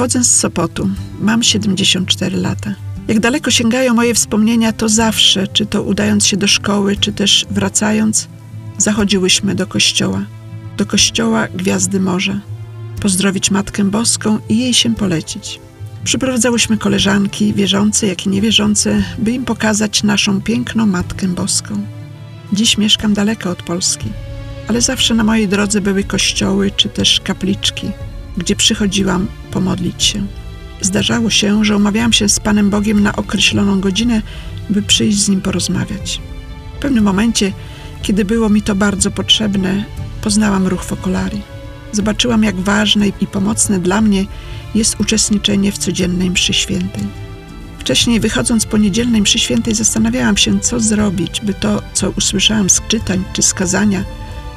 Pochodzę z Sopotu. Mam 74 lata. Jak daleko sięgają moje wspomnienia, to zawsze, czy to udając się do szkoły, czy też wracając, zachodziłyśmy do kościoła. Do kościoła Gwiazdy Morza. Pozdrowić Matkę Boską i jej się polecić. Przyprowadzałyśmy koleżanki, wierzące jak i niewierzące, by im pokazać naszą piękną Matkę Boską. Dziś mieszkam daleko od Polski, ale zawsze na mojej drodze były kościoły czy też kapliczki, gdzie przychodziłam pomodlić się. Zdarzało się, że umawiałam się z Panem Bogiem na określoną godzinę, by przyjść z Nim porozmawiać. W pewnym momencie, kiedy było mi to bardzo potrzebne, poznałam ruch Fokolari. Zobaczyłam, jak ważne i pomocne dla mnie jest uczestniczenie w codziennej mszy świętej. Wcześniej, wychodząc po niedzielnej mszy świętej, zastanawiałam się, co zrobić, by to, co usłyszałam z czytań czy skazania,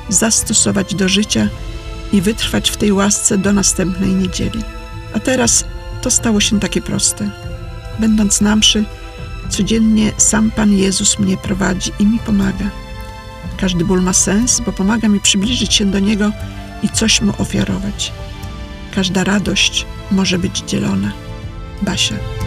zastosować do życia i wytrwać w tej łasce do następnej niedzieli. A teraz to stało się takie proste. Będąc na mszy, codziennie sam Pan Jezus mnie prowadzi i mi pomaga. Każdy ból ma sens, bo pomaga mi przybliżyć się do Niego i coś Mu ofiarować. Każda radość może być dzielona. Basia.